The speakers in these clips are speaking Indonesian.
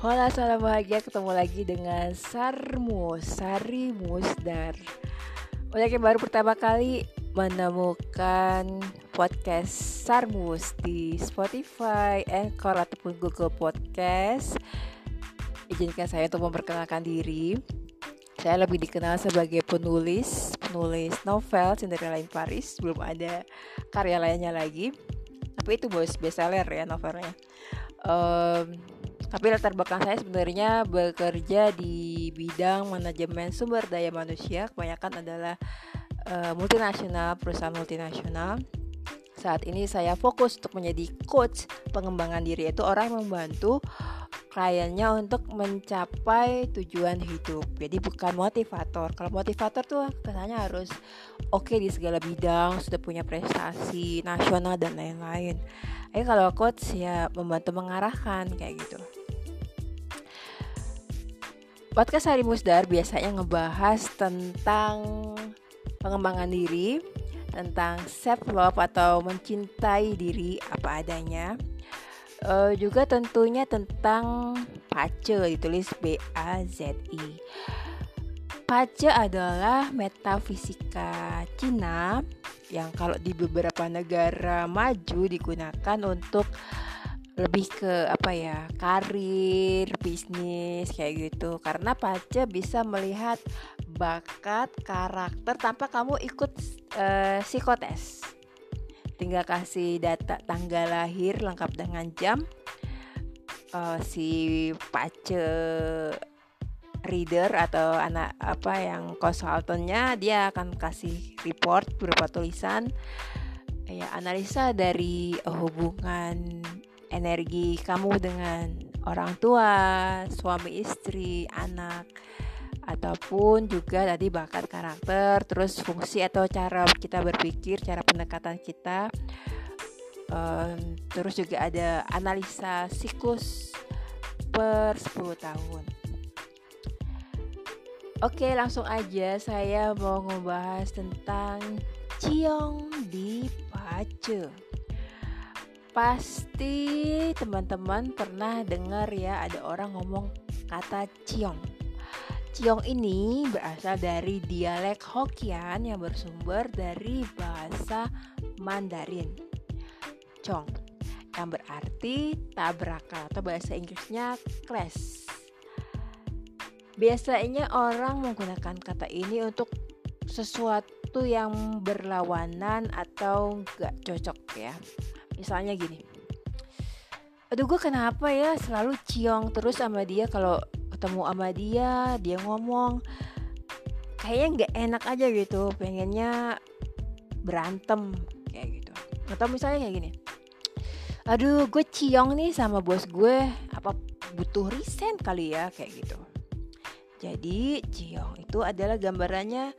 Hola salam bahagia. Ketemu lagi dengan Sarmus Sari Musdar Udah yang baru pertama kali menemukan podcast Sarmus di Spotify, Anchor ataupun Google Podcast. Izinkan saya untuk memperkenalkan diri. Saya lebih dikenal sebagai penulis Penulis novel Cinderella in Paris. Belum ada karya lainnya lagi. Tapi itu bos bestseller ya novelnya. Um, tapi latar belakang saya sebenarnya bekerja di bidang manajemen sumber daya manusia, kebanyakan adalah uh, multinasional, perusahaan multinasional. Saat ini saya fokus untuk menjadi coach pengembangan diri, yaitu orang yang membantu kliennya untuk mencapai tujuan hidup. Jadi bukan motivator. Kalau motivator tuh kesannya harus oke okay di segala bidang, sudah punya prestasi nasional dan lain-lain. Eh kalau coach ya membantu mengarahkan kayak gitu. Podcast Hari Musdar biasanya ngebahas tentang pengembangan diri, tentang self love atau mencintai diri apa adanya. Uh, juga tentunya tentang pace ditulis B A Z I. Pace adalah metafisika Cina yang kalau di beberapa negara maju digunakan untuk lebih ke apa ya karir bisnis kayak gitu. Karena pace bisa melihat bakat karakter tanpa kamu ikut uh, psikotes. Tinggal kasih data tanggal lahir lengkap dengan jam uh, si pace reader atau anak apa yang konsultannya dia akan kasih report berupa tulisan ya analisa dari hubungan energi kamu dengan orang tua, suami istri, anak ataupun juga tadi bakat karakter, terus fungsi atau cara kita berpikir, cara pendekatan kita. Um, terus juga ada analisa siklus per 10 tahun. Oke, langsung aja saya mau ngebahas tentang ciong di pace. Pasti teman-teman pernah dengar ya ada orang ngomong kata ciong. Ciong ini berasal dari dialek Hokkien yang bersumber dari bahasa Mandarin. Cong yang berarti tabrakan atau bahasa Inggrisnya clash. Biasanya orang menggunakan kata ini untuk sesuatu yang berlawanan atau gak cocok ya misalnya gini. Aduh gue kenapa ya selalu ciong terus sama dia kalau ketemu sama dia dia ngomong. Kayaknya nggak enak aja gitu pengennya berantem kayak gitu. Atau misalnya kayak gini. Aduh gue ciong nih sama bos gue apa butuh resign kali ya kayak gitu. Jadi ciong itu adalah gambarannya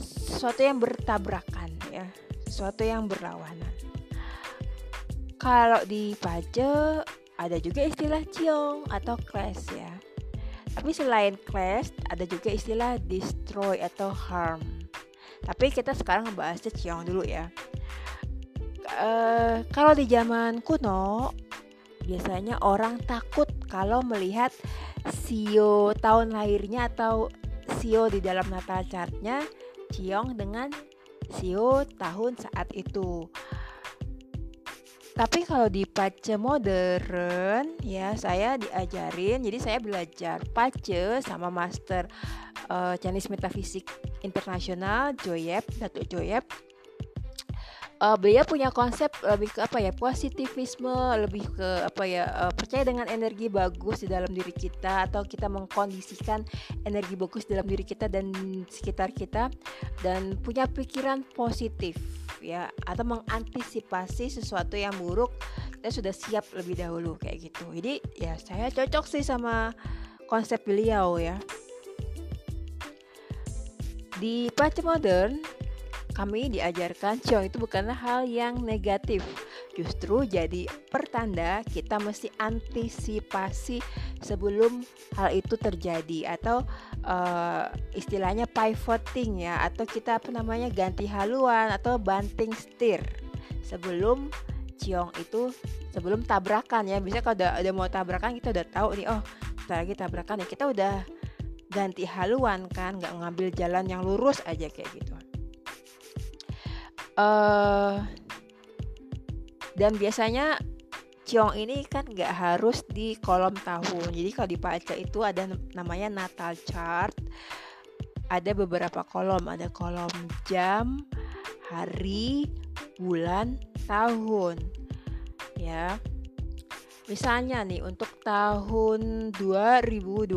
sesuatu yang bertabrakan ya sesuatu yang berlawanan kalau di Pace ada juga istilah ciong atau clash ya. Tapi selain clash ada juga istilah destroy atau harm. Tapi kita sekarang ngebahasnya ciong dulu ya. Uh, kalau di zaman kuno biasanya orang takut kalau melihat sio tahun lahirnya atau sio di dalam natal chartnya ciong dengan sio tahun saat itu. Tapi kalau di pace modern ya saya diajarin jadi saya belajar pace sama master uh, Chinese Metaphysics Internasional Joyep Datuk Joyep. Uh, beliau punya konsep lebih ke apa ya positivisme lebih ke apa ya uh, percaya dengan energi bagus di dalam diri kita atau kita mengkondisikan energi bagus dalam diri kita dan sekitar kita dan punya pikiran positif ya atau mengantisipasi sesuatu yang buruk kita sudah siap lebih dahulu kayak gitu jadi ya saya cocok sih sama konsep beliau ya di pace modern kami diajarkan ciong itu bukanlah hal yang negatif. Justru jadi pertanda kita mesti antisipasi sebelum hal itu terjadi atau uh, istilahnya pivoting ya atau kita apa namanya ganti haluan atau banting setir. Sebelum ciong itu sebelum tabrakan ya. Bisa kalau udah, udah mau tabrakan kita udah tahu nih oh sebentar lagi tabrakan ya kita udah ganti haluan kan nggak ngambil jalan yang lurus aja kayak gitu. Uh, dan biasanya ciong ini kan nggak harus di kolom tahun. Jadi kalau di itu ada namanya Natal chart. Ada beberapa kolom. Ada kolom jam hari bulan tahun. Ya. Misalnya nih untuk tahun 2020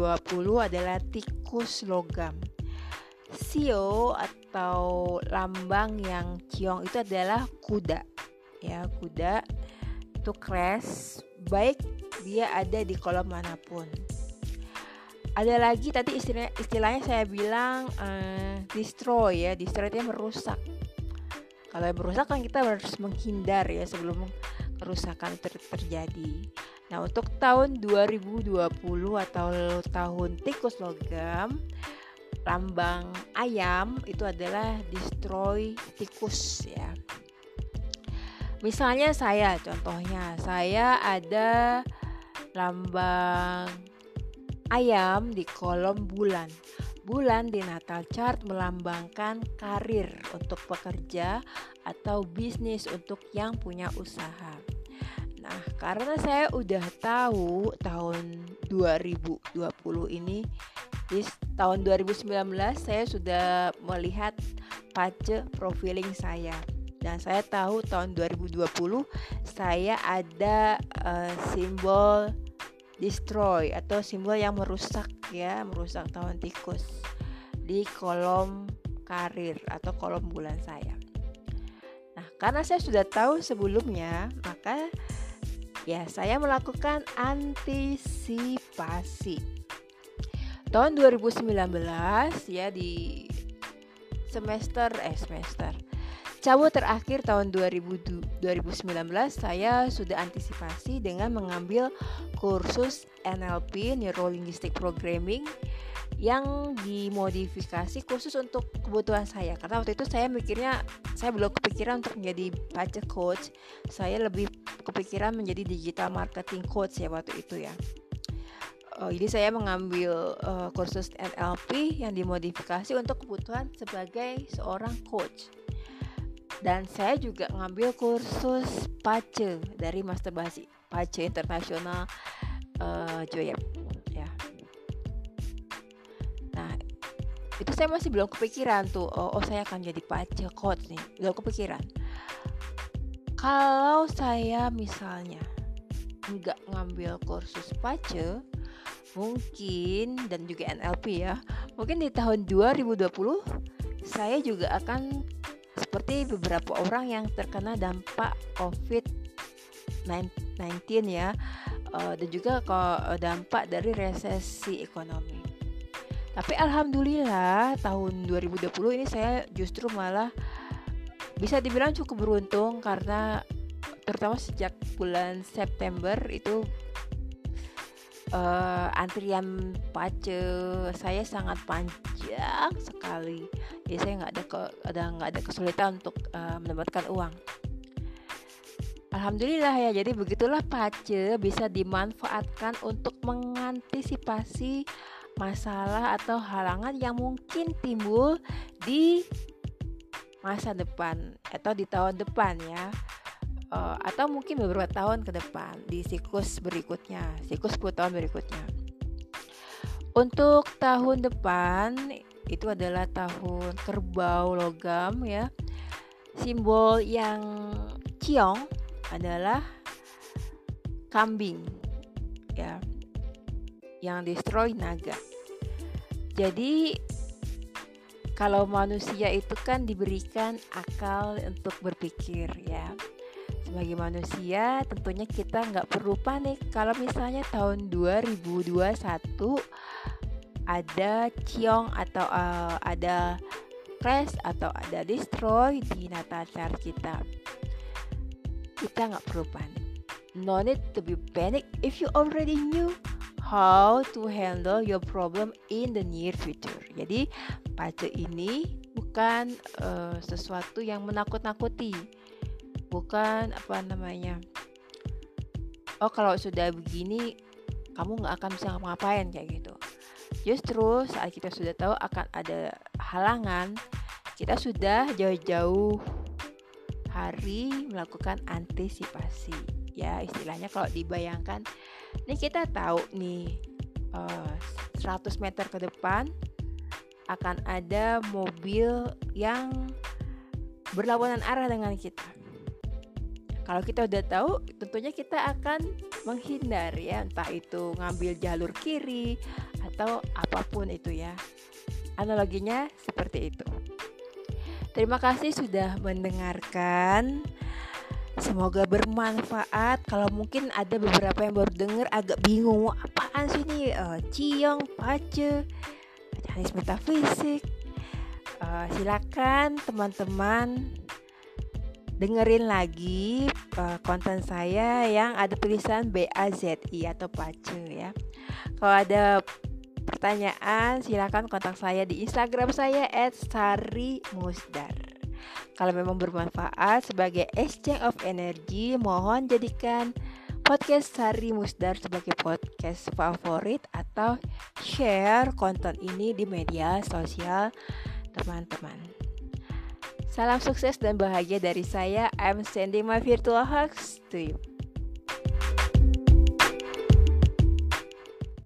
adalah tikus logam. Sio atau lambang yang ciong itu adalah kuda. Ya, kuda itu crash baik dia ada di kolom mana pun. Ada lagi tadi istilah, istilahnya saya bilang uh, destroy ya, destroy itu merusak. Kalau merusak kan kita harus menghindar ya sebelum kerusakan ter terjadi. Nah, untuk tahun 2020 atau tahun tikus logam, lambang ayam itu adalah destroy tikus ya. Misalnya saya contohnya, saya ada lambang ayam di kolom bulan. Bulan di Natal chart melambangkan karir untuk pekerja atau bisnis untuk yang punya usaha. Nah, karena saya udah tahu tahun 2020 ini di tahun 2019 saya sudah melihat pace profiling saya dan saya tahu tahun 2020 saya ada uh, simbol destroy atau simbol yang merusak ya, merusak tahun tikus di kolom karir atau kolom bulan saya. Nah, karena saya sudah tahu sebelumnya, maka Ya, saya melakukan antisipasi. Tahun 2019 ya di semester eh semester cabut terakhir tahun 2000, 2019 saya sudah antisipasi dengan mengambil kursus NLP Neuro Linguistic Programming yang dimodifikasi khusus untuk kebutuhan saya. Karena waktu itu saya mikirnya saya belum kepikiran untuk menjadi pajak coach. Saya lebih kepikiran menjadi digital marketing coach ya waktu itu ya. Uh, jadi saya mengambil uh, kursus NLP yang dimodifikasi untuk kebutuhan sebagai seorang coach dan saya juga ngambil kursus PACE dari Master Basi PACE Internasional uh, Joyep itu saya masih belum kepikiran tuh oh, oh saya akan jadi pace coach nih belum kepikiran. Kalau saya misalnya nggak ngambil kursus pace mungkin dan juga NLP ya mungkin di tahun 2020 saya juga akan seperti beberapa orang yang terkena dampak COVID-19 ya uh, dan juga dampak dari resesi ekonomi. Tapi alhamdulillah tahun 2020 ini saya justru malah bisa dibilang cukup beruntung karena terutama sejak bulan September itu uh, antrian pace saya sangat panjang sekali. Jadi saya nggak ada ke, ada nggak ada kesulitan untuk uh, mendapatkan uang. Alhamdulillah ya jadi begitulah pace bisa dimanfaatkan untuk mengantisipasi masalah atau halangan yang mungkin timbul di masa depan atau di tahun depan ya uh, atau mungkin beberapa tahun ke depan di siklus berikutnya siklus 10 tahun berikutnya untuk tahun depan itu adalah tahun kerbau logam ya simbol yang ciong adalah kambing ya yang destroy naga. Jadi kalau manusia itu kan diberikan akal untuk berpikir ya. Sebagai manusia tentunya kita nggak perlu panik kalau misalnya tahun 2021 ada ciong atau uh, ada crash atau ada destroy di natal kita. Kita nggak perlu panik. No need to be panic if you already knew how to handle your problem in the near future. Jadi pace ini bukan uh, sesuatu yang menakut-nakuti. Bukan apa namanya? Oh, kalau sudah begini kamu nggak akan bisa ngapain kayak gitu justru saat kita sudah tahu akan ada halangan kita sudah jauh-jauh hari melakukan antisipasi ya istilahnya kalau dibayangkan ini kita tahu nih uh, eh, 100 meter ke depan akan ada mobil yang berlawanan arah dengan kita. Kalau kita udah tahu, tentunya kita akan menghindar ya, entah itu ngambil jalur kiri atau apa pun itu ya. Analoginya seperti itu. Terima kasih sudah mendengarkan. Semoga bermanfaat. Kalau mungkin ada beberapa yang baru dengar agak bingung apaan sih ini uh, ciong, pace, mekanis metafisik. Uh, silakan teman-teman dengerin lagi uh, konten saya yang ada tulisan BAZI atau pace ya. Kalau ada pertanyaan silakan kontak saya di Instagram saya @sarimusdar. Kalau memang bermanfaat sebagai exchange of energy, mohon jadikan podcast Sari Musdar sebagai podcast favorit atau share konten ini di media sosial teman-teman. Salam sukses dan bahagia dari saya. I'm sending my virtual hugs to you.